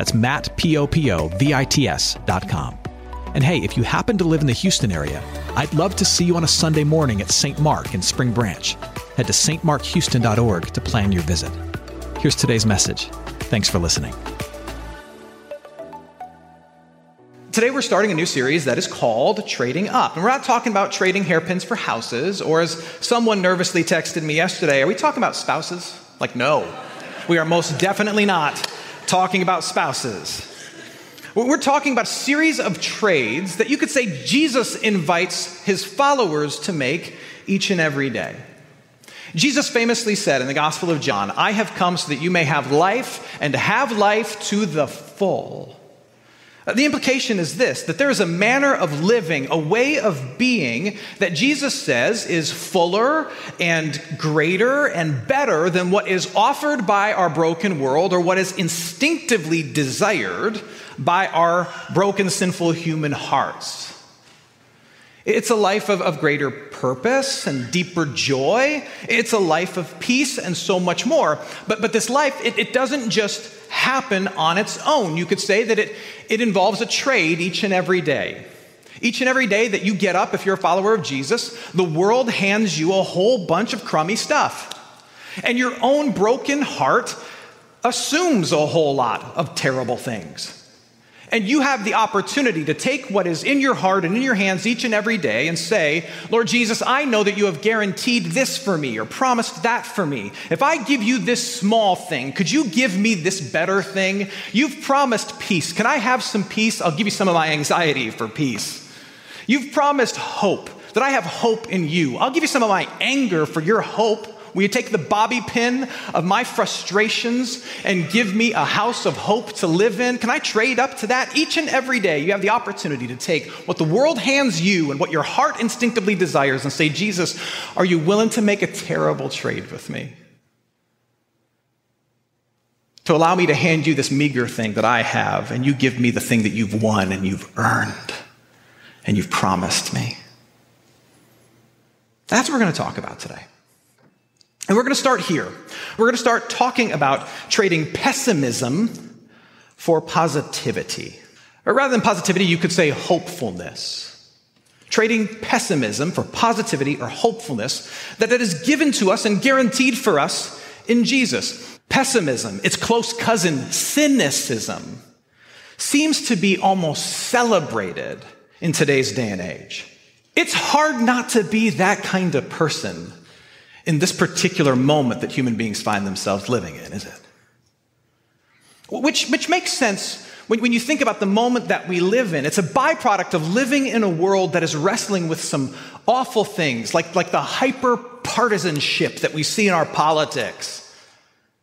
That's Matt, P-O-P-O-V-I-T-S dot com. And hey, if you happen to live in the Houston area, I'd love to see you on a Sunday morning at St. Mark in Spring Branch. Head to stmarkhouston.org to plan your visit. Here's today's message. Thanks for listening. Today, we're starting a new series that is called Trading Up. And we're not talking about trading hairpins for houses, or as someone nervously texted me yesterday, are we talking about spouses? Like, no, we are most definitely not talking about spouses. We're talking about a series of trades that you could say Jesus invites his followers to make each and every day. Jesus famously said in the Gospel of John, I have come so that you may have life and have life to the full. Uh, the implication is this that there is a manner of living, a way of being that Jesus says is fuller and greater and better than what is offered by our broken world or what is instinctively desired by our broken, sinful human hearts. It's a life of, of greater purpose and deeper joy. It's a life of peace and so much more. But, but this life, it, it doesn't just happen on its own. You could say that it, it involves a trade each and every day. Each and every day that you get up, if you're a follower of Jesus, the world hands you a whole bunch of crummy stuff. And your own broken heart assumes a whole lot of terrible things. And you have the opportunity to take what is in your heart and in your hands each and every day and say, Lord Jesus, I know that you have guaranteed this for me or promised that for me. If I give you this small thing, could you give me this better thing? You've promised peace. Can I have some peace? I'll give you some of my anxiety for peace. You've promised hope, that I have hope in you. I'll give you some of my anger for your hope. Will you take the bobby pin of my frustrations and give me a house of hope to live in? Can I trade up to that? Each and every day, you have the opportunity to take what the world hands you and what your heart instinctively desires and say, Jesus, are you willing to make a terrible trade with me? To allow me to hand you this meager thing that I have, and you give me the thing that you've won and you've earned and you've promised me. That's what we're going to talk about today. And we're going to start here. We're going to start talking about trading pessimism for positivity. Or rather than positivity, you could say hopefulness. Trading pessimism for positivity or hopefulness that it is given to us and guaranteed for us in Jesus. Pessimism, its close cousin, cynicism, seems to be almost celebrated in today's day and age. It's hard not to be that kind of person in this particular moment that human beings find themselves living in, is it? Which, which makes sense when, when you think about the moment that we live in. It's a byproduct of living in a world that is wrestling with some awful things, like, like the hyper partisanship that we see in our politics.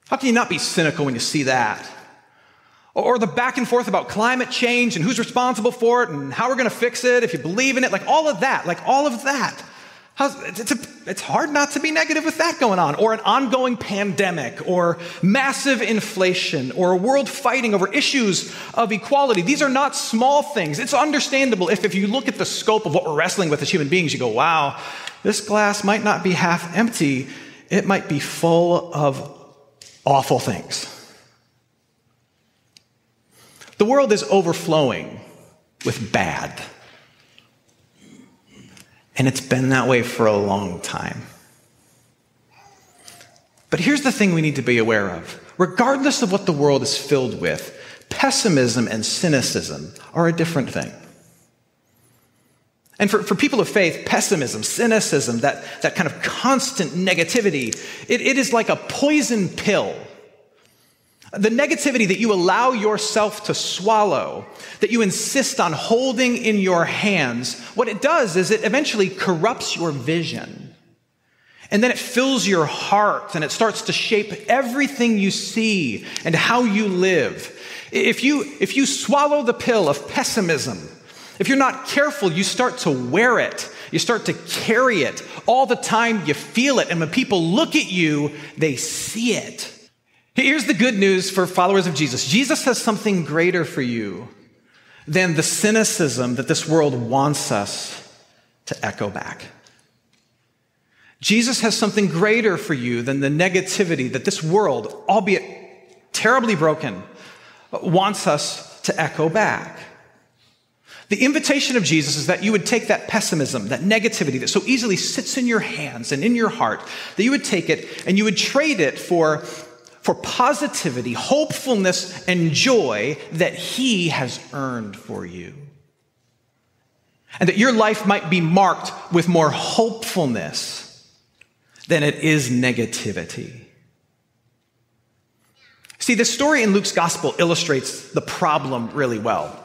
How can you not be cynical when you see that? Or the back and forth about climate change and who's responsible for it and how we're going to fix it if you believe in it, like all of that, like all of that. It's, a, it's, hard not to be negative with that going on, or an ongoing pandemic, or massive inflation, or a world fighting over issues of equality. These are not small things. It's understandable if, if you look at the scope of what we're wrestling with as human beings, you go, wow, this glass might not be half empty, it might be full of awful things. The world is overflowing with bad. And it's been that way for a long time. But here's the thing we need to be aware of regardless of what the world is filled with, pessimism and cynicism are a different thing. And for, for people of faith, pessimism, cynicism, that, that kind of constant negativity, it, it is like a poison pill the negativity that you allow yourself to swallow, that you insist on holding in your hands, what it does is it eventually corrupts your vision. And then it fills your heart and it starts to shape everything you see and how you live. If you, if you swallow the pill of pessimism, if you're not careful, you start to wear it. You start to carry it. All the time you feel it. And when people look at you, they see it. Here's the good news for followers of Jesus Jesus has something greater for you than the cynicism that this world wants us to echo back. Jesus has something greater for you than the negativity that this world, albeit terribly broken, wants us to echo back. The invitation of Jesus is that you would take that pessimism, that negativity that so easily sits in your hands and in your heart, that you would take it and you would trade it for, for positivity, hopefulness, and joy that He has earned for you. And that your life might be marked with more hopefulness than it is negativity. See, this story in Luke's gospel illustrates the problem really well.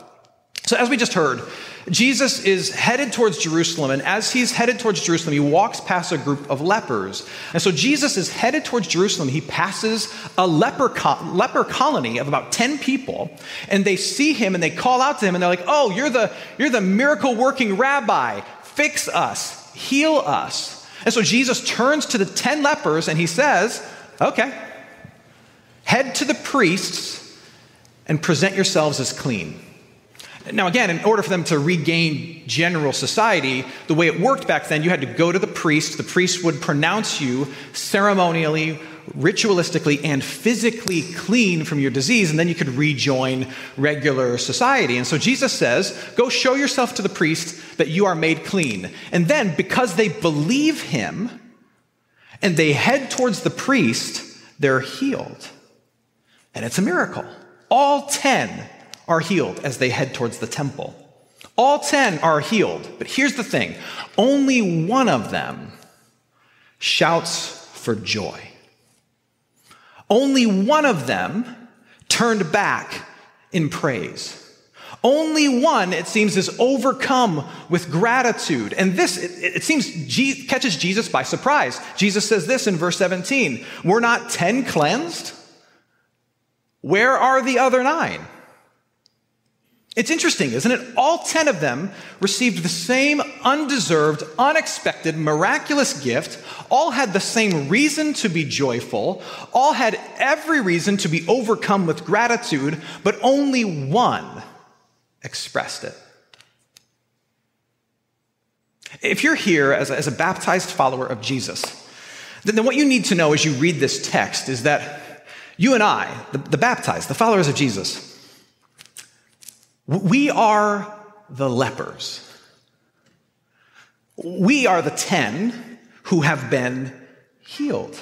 So, as we just heard, Jesus is headed towards Jerusalem, and as he's headed towards Jerusalem, he walks past a group of lepers. And so, Jesus is headed towards Jerusalem. He passes a leper, co- leper colony of about 10 people, and they see him and they call out to him, and they're like, Oh, you're the, you're the miracle working rabbi. Fix us, heal us. And so, Jesus turns to the 10 lepers and he says, Okay, head to the priests and present yourselves as clean. Now, again, in order for them to regain general society, the way it worked back then, you had to go to the priest. The priest would pronounce you ceremonially, ritualistically, and physically clean from your disease, and then you could rejoin regular society. And so Jesus says, Go show yourself to the priest that you are made clean. And then, because they believe him and they head towards the priest, they're healed. And it's a miracle. All 10 are healed as they head towards the temple. All 10 are healed, but here's the thing only one of them shouts for joy. Only one of them turned back in praise. Only one, it seems, is overcome with gratitude. And this, it, it seems, catches Jesus by surprise. Jesus says this in verse 17 We're not 10 cleansed? Where are the other nine? It's interesting, isn't it? All 10 of them received the same undeserved, unexpected, miraculous gift. All had the same reason to be joyful. All had every reason to be overcome with gratitude, but only one expressed it. If you're here as a, as a baptized follower of Jesus, then, then what you need to know as you read this text is that you and I, the, the baptized, the followers of Jesus, we are the lepers. We are the 10 who have been healed.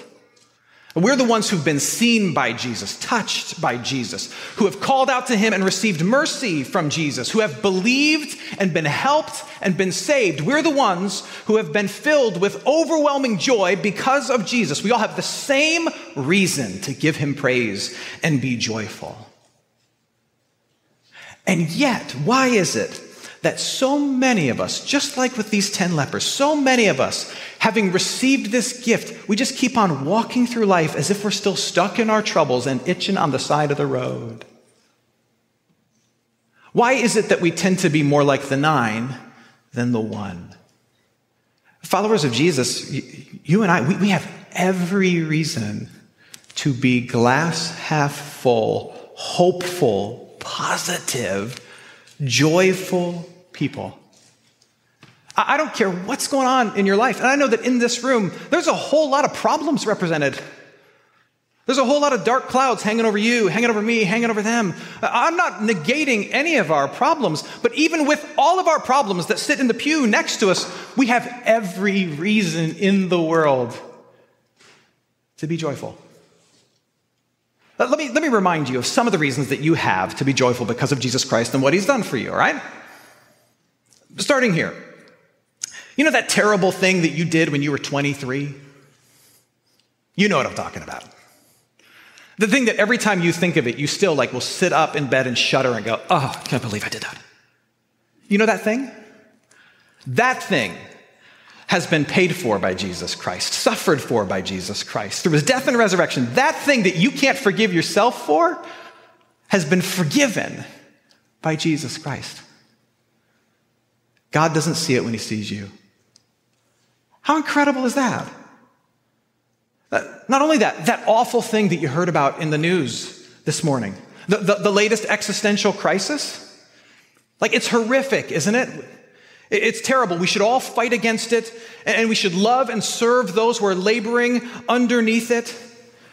We're the ones who've been seen by Jesus, touched by Jesus, who have called out to him and received mercy from Jesus, who have believed and been helped and been saved. We're the ones who have been filled with overwhelming joy because of Jesus. We all have the same reason to give him praise and be joyful. And yet, why is it that so many of us, just like with these 10 lepers, so many of us, having received this gift, we just keep on walking through life as if we're still stuck in our troubles and itching on the side of the road? Why is it that we tend to be more like the nine than the one? Followers of Jesus, you and I, we, we have every reason to be glass half full, hopeful, positive, joyful people. I don't care what's going on in your life. And I know that in this room, there's a whole lot of problems represented. There's a whole lot of dark clouds hanging over you, hanging over me, hanging over them. I'm not negating any of our problems, but even with all of our problems that sit in the pew next to us, we have every reason in the world to be joyful. Let me, let me remind you of some of the reasons that you have to be joyful because of Jesus Christ and what he's done for you, all right? Starting here. You know that terrible thing that you did when you were 23? You know what I'm talking about. The thing that every time you think of it, you still like will sit up in bed and shudder and go, oh, I can't believe I did that. You know that thing? That thing has been paid for by Jesus Christ, suffered for by Jesus Christ through his death and resurrection. That thing that you can't forgive yourself for has been forgiven by Jesus Christ. God doesn't see it when he sees you. How incredible is that? Uh, not only that, that awful thing that you heard about in the news this morning, the, the, the latest existential crisis. Like, it's horrific, isn't it? It's terrible. We should all fight against it, and we should love and serve those who are laboring underneath it,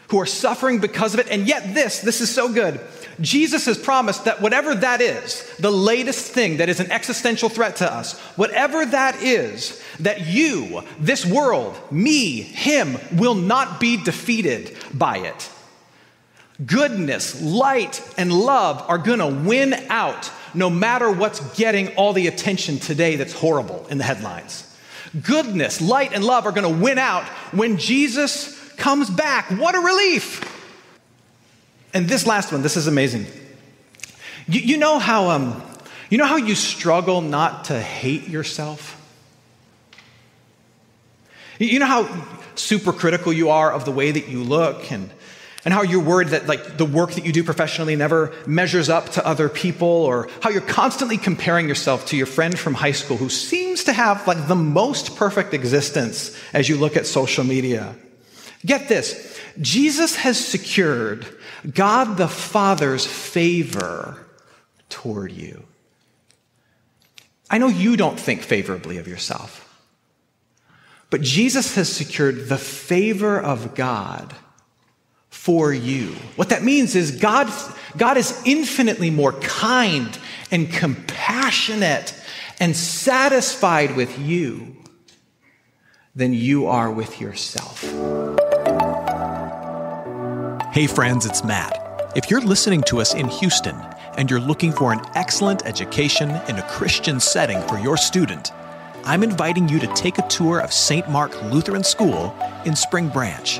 who are suffering because of it. And yet, this, this is so good. Jesus has promised that whatever that is, the latest thing that is an existential threat to us, whatever that is, that you, this world, me, him, will not be defeated by it. Goodness, light, and love are going to win out no matter what's getting all the attention today that's horrible in the headlines. Goodness, light, and love are going to win out when Jesus comes back. What a relief! And this last one, this is amazing. You, you know how um, you know how you struggle not to hate yourself? You know how super critical you are of the way that you look and and how you're worried that like the work that you do professionally never measures up to other people or how you're constantly comparing yourself to your friend from high school who seems to have like the most perfect existence as you look at social media get this jesus has secured God the Father's favor toward you. I know you don't think favorably of yourself, but Jesus has secured the favor of God for you. What that means is God, God is infinitely more kind and compassionate and satisfied with you than you are with yourself. Hey, friends, it's Matt. If you're listening to us in Houston and you're looking for an excellent education in a Christian setting for your student, I'm inviting you to take a tour of St. Mark Lutheran School in Spring Branch.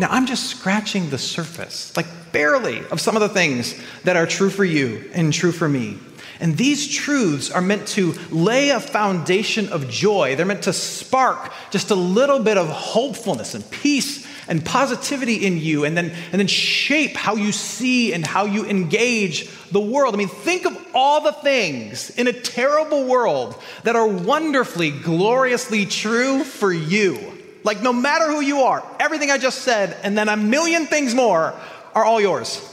Now, I'm just scratching the surface, like barely, of some of the things that are true for you and true for me. And these truths are meant to lay a foundation of joy. They're meant to spark just a little bit of hopefulness and peace and positivity in you and then, and then shape how you see and how you engage the world. I mean, think of all the things in a terrible world that are wonderfully, gloriously true for you. Like, no matter who you are, everything I just said, and then a million things more are all yours.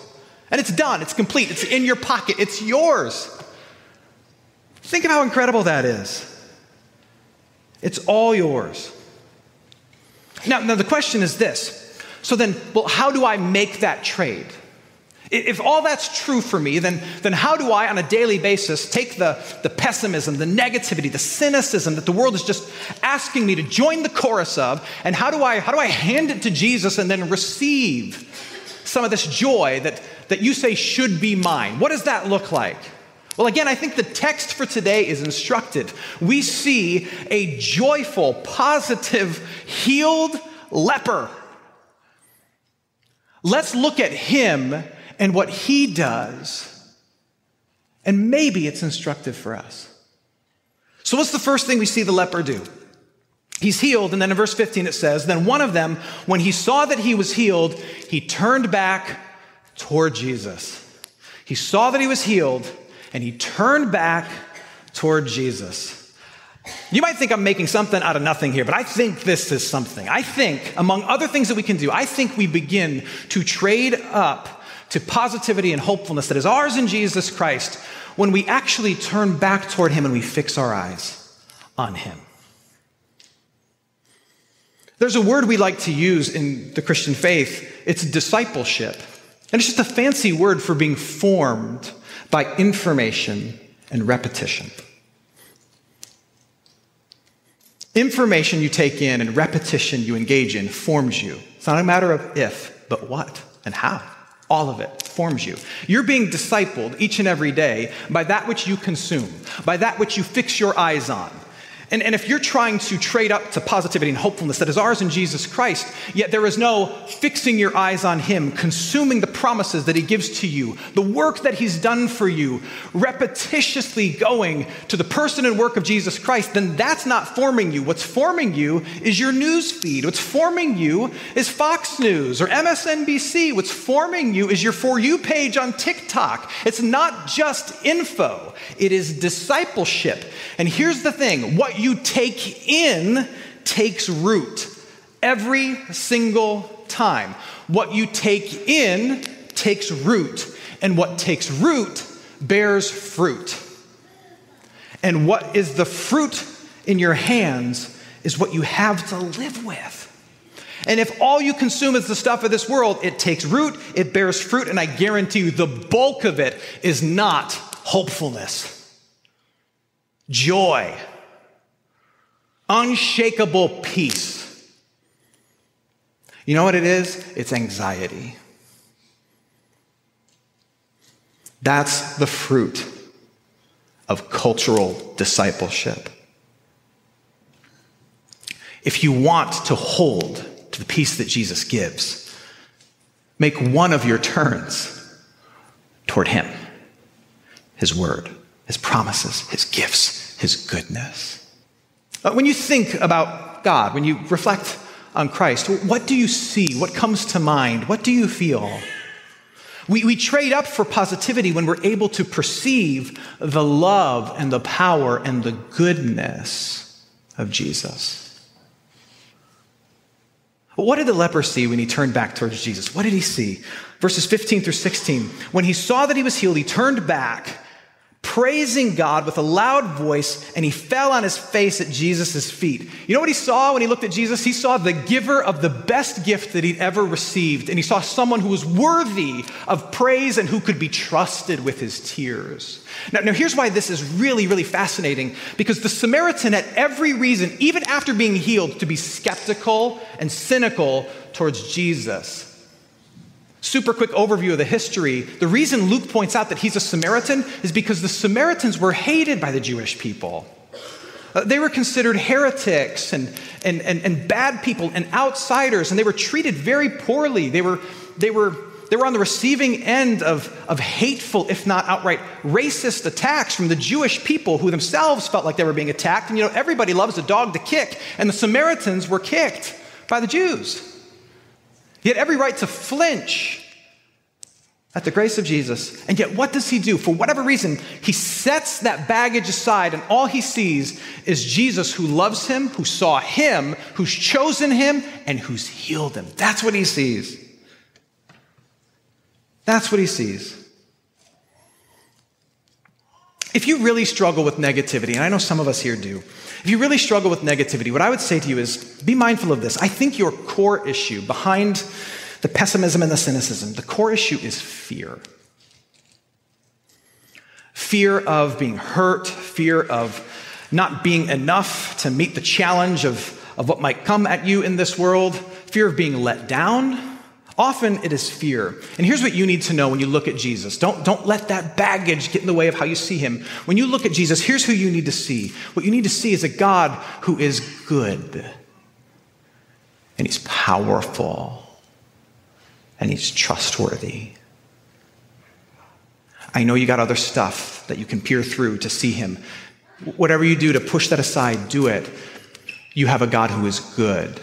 And it's done, it's complete, it's in your pocket, it's yours. Think of how incredible that is. It's all yours. Now, now the question is this. So then, well, how do I make that trade? If all that's true for me, then, then how do I, on a daily basis, take the, the pessimism, the negativity, the cynicism that the world is just asking me to join the chorus of, and how do I, how do I hand it to Jesus and then receive some of this joy that, that you say should be mine? What does that look like? Well, again, I think the text for today is instructive. We see a joyful, positive, healed leper. Let's look at him and what he does, and maybe it's instructive for us. So, what's the first thing we see the leper do? He's healed, and then in verse 15 it says, Then one of them, when he saw that he was healed, he turned back toward Jesus. He saw that he was healed and he turned back toward Jesus. You might think I'm making something out of nothing here, but I think this is something. I think, among other things that we can do, I think we begin to trade up to positivity and hopefulness that is ours in Jesus Christ when we actually turn back toward Him and we fix our eyes on Him. There's a word we like to use in the Christian faith it's discipleship. And it's just a fancy word for being formed by information and repetition. Information you take in and repetition you engage in forms you. It's not a matter of if, but what and how. All of it forms you. You're being discipled each and every day by that which you consume, by that which you fix your eyes on. And, and if you're trying to trade up to positivity and hopefulness that is ours in Jesus Christ, yet there is no fixing your eyes on Him, consuming the promises that He gives to you, the work that He's done for you, repetitiously going to the person and work of Jesus Christ, then that's not forming you. What's forming you is your news feed. What's forming you is Fox News or MSNBC. What's forming you is your For You page on TikTok. It's not just info, it is discipleship. And here's the thing what you take in takes root every single time. What you take in takes root, and what takes root bears fruit. And what is the fruit in your hands is what you have to live with. And if all you consume is the stuff of this world, it takes root, it bears fruit, and I guarantee you the bulk of it is not hopefulness, joy, unshakable peace. You know what it is? It's anxiety. That's the fruit of cultural discipleship. If you want to hold to the peace that Jesus gives, make one of your turns toward Him, His Word, His promises, His gifts, His goodness. Uh, when you think about God, when you reflect on Christ, what do you see? What comes to mind? What do you feel? We, we trade up for positivity when we're able to perceive the love and the power and the goodness of Jesus. But What did the leper see when he turned back towards Jesus? What did he see? Verses 15 through 16. When he saw that he was healed, he turned back praising God with a loud voice, and he fell on his face at Jesus' feet. You know what he saw when he looked at Jesus? He saw the giver of the best gift that he'd ever received, and he saw someone who was worthy of praise and who could be trusted with his tears. Now, now here's why this is really, really fascinating because the Samaritan had every reason, even after being healed, to be skeptical and cynical towards Jesus. Super quick overview of the history. The reason Luke points out that he's a Samaritan is because the Samaritans were hated by the Jewish people. Uh, they were considered heretics and, and, and, and bad people and outsiders, and they were treated very poorly. They were, they were, they were on the receiving end of, of hateful, if not outright racist attacks from the Jewish people who themselves felt like they were being attacked. And you know, everybody loves a dog to kick, and the Samaritans were kicked by the Jews. He had every right to flinch at the grace of Jesus. And yet, what does he do? For whatever reason, he sets that baggage aside, and all he sees is Jesus who loves him, who saw him, who's chosen him, and who's healed him. That's what he sees. That's what he sees. If you really struggle with negativity, and I know some of us here do, if you really struggle with negativity, what I would say to you is be mindful of this. I think your core issue behind the pessimism and the cynicism, the core issue is fear. Fear of being hurt, fear of not being enough to meet the challenge of, of what might come at you in this world, fear of being let down, Often it is fear. And here's what you need to know when you look at Jesus. Don't, don't let that baggage get in the way of how you see him. When you look at Jesus, here's who you need to see. What you need to see is a God who is good, and he's powerful, and he's trustworthy. I know you got other stuff that you can peer through to see him. Whatever you do to push that aside, do it. You have a God who is good,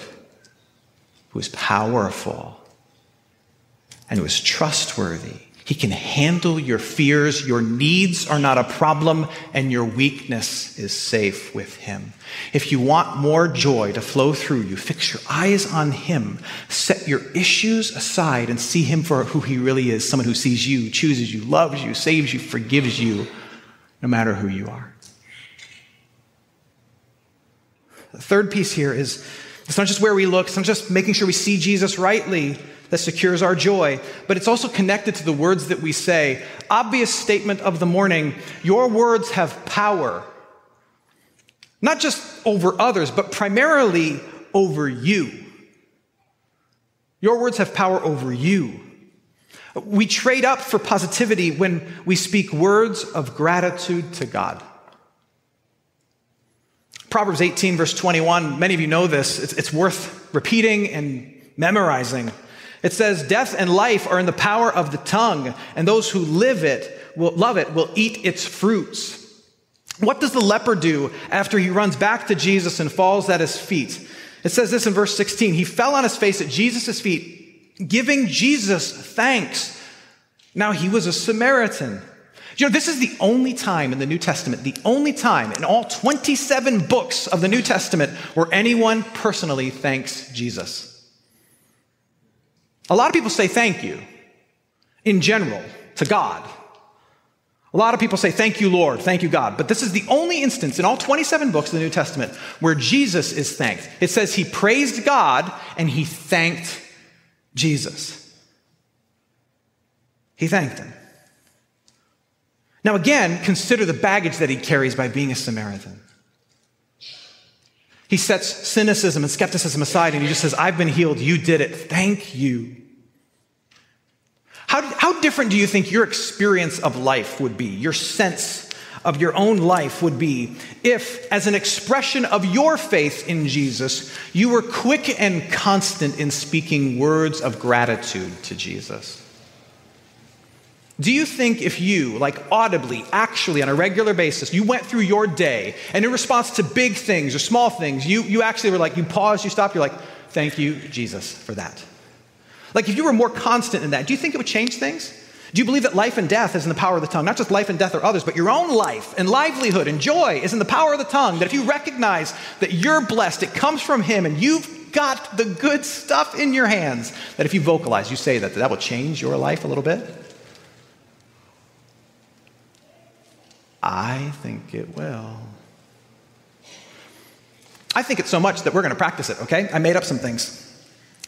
who is powerful and who is trustworthy. He can handle your fears. Your needs are not a problem, and your weakness is safe with Him. If you want more joy to flow through you, fix your eyes on Him. Set your issues aside and see Him for who He really is someone who sees you, chooses you, loves you, saves you, forgives you, no matter who you are. The third piece here is it's not just where we look, it's not just making sure we see Jesus rightly that secures our joy, but it's also connected to the words that we say. Obvious statement of the morning your words have power, not just over others, but primarily over you. Your words have power over you. We trade up for positivity when we speak words of gratitude to God. Proverbs 18, verse 21, many of you know this. It's, it's worth repeating and memorizing. It says, Death and life are in the power of the tongue, and those who live it will love it will eat its fruits. What does the leper do after he runs back to Jesus and falls at his feet? It says this in verse 16 He fell on his face at Jesus' feet, giving Jesus thanks. Now he was a Samaritan. You know, this is the only time in the New Testament, the only time in all 27 books of the New Testament where anyone personally thanks Jesus. A lot of people say thank you in general to God. A lot of people say, Thank you, Lord, thank you, God. But this is the only instance in all 27 books of the New Testament where Jesus is thanked. It says he praised God and he thanked Jesus. He thanked him. Now, again, consider the baggage that he carries by being a Samaritan. He sets cynicism and skepticism aside and he just says, I've been healed. You did it. Thank you. How, how different do you think your experience of life would be, your sense of your own life would be, if, as an expression of your faith in Jesus, you were quick and constant in speaking words of gratitude to Jesus? Do you think if you, like audibly, actually, on a regular basis, you went through your day and in response to big things or small things, you, you actually were like, you paused, you stopped, you're like, thank you, Jesus, for that? Like, if you were more constant in that, do you think it would change things? Do you believe that life and death is in the power of the tongue? Not just life and death or others, but your own life and livelihood and joy is in the power of the tongue. That if you recognize that you're blessed, it comes from Him, and you've got the good stuff in your hands, that if you vocalize, you say that, that will change your life a little bit? I think it will. I think it so much that we're going to practice it, okay? I made up some things.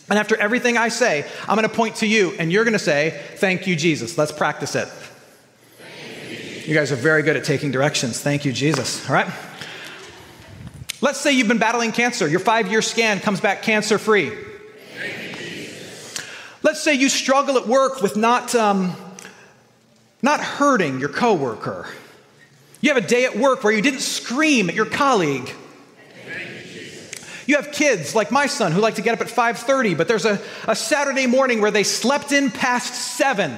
And after everything I say, I'm going to point to you and you're going to say, Thank you, Jesus. Let's practice it. You guys are very good at taking directions. Thank you, Jesus. All right? Let's say you've been battling cancer. Your five year scan comes back cancer free. Let's say you struggle at work with not, um, not hurting your coworker. You have a day at work where you didn't scream at your colleague. You have kids like my son who like to get up at 5:30, but there's a, a Saturday morning where they slept in past 7.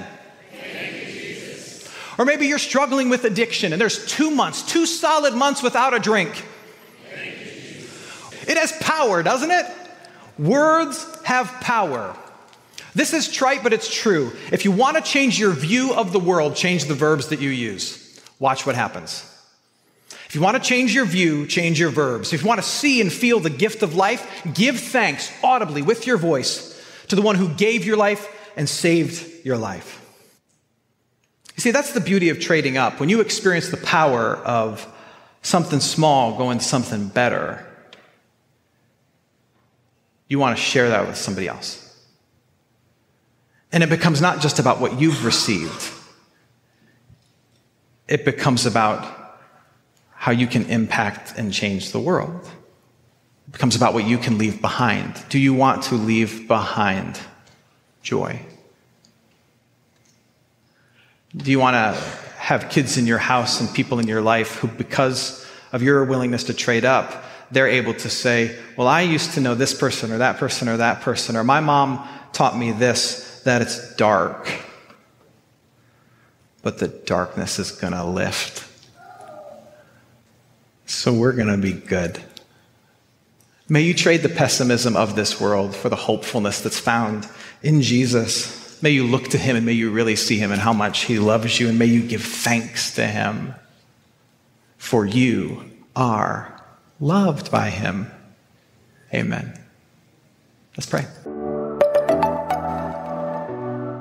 Or maybe you're struggling with addiction and there's two months, two solid months without a drink. It has power, doesn't it? Words have power. This is trite, but it's true. If you want to change your view of the world, change the verbs that you use. Watch what happens. If you want to change your view, change your verbs. If you want to see and feel the gift of life, give thanks audibly with your voice to the one who gave your life and saved your life. You see, that's the beauty of trading up. When you experience the power of something small going to something better, you want to share that with somebody else. And it becomes not just about what you've received, it becomes about how you can impact and change the world. It becomes about what you can leave behind. Do you want to leave behind joy? Do you want to have kids in your house and people in your life who, because of your willingness to trade up, they're able to say, Well, I used to know this person or that person or that person, or my mom taught me this, that it's dark. But the darkness is going to lift so we're going to be good. May you trade the pessimism of this world for the hopefulness that's found in Jesus. May you look to him and may you really see him and how much he loves you, and may you give thanks to him. For you are loved by him. Amen. Let's pray.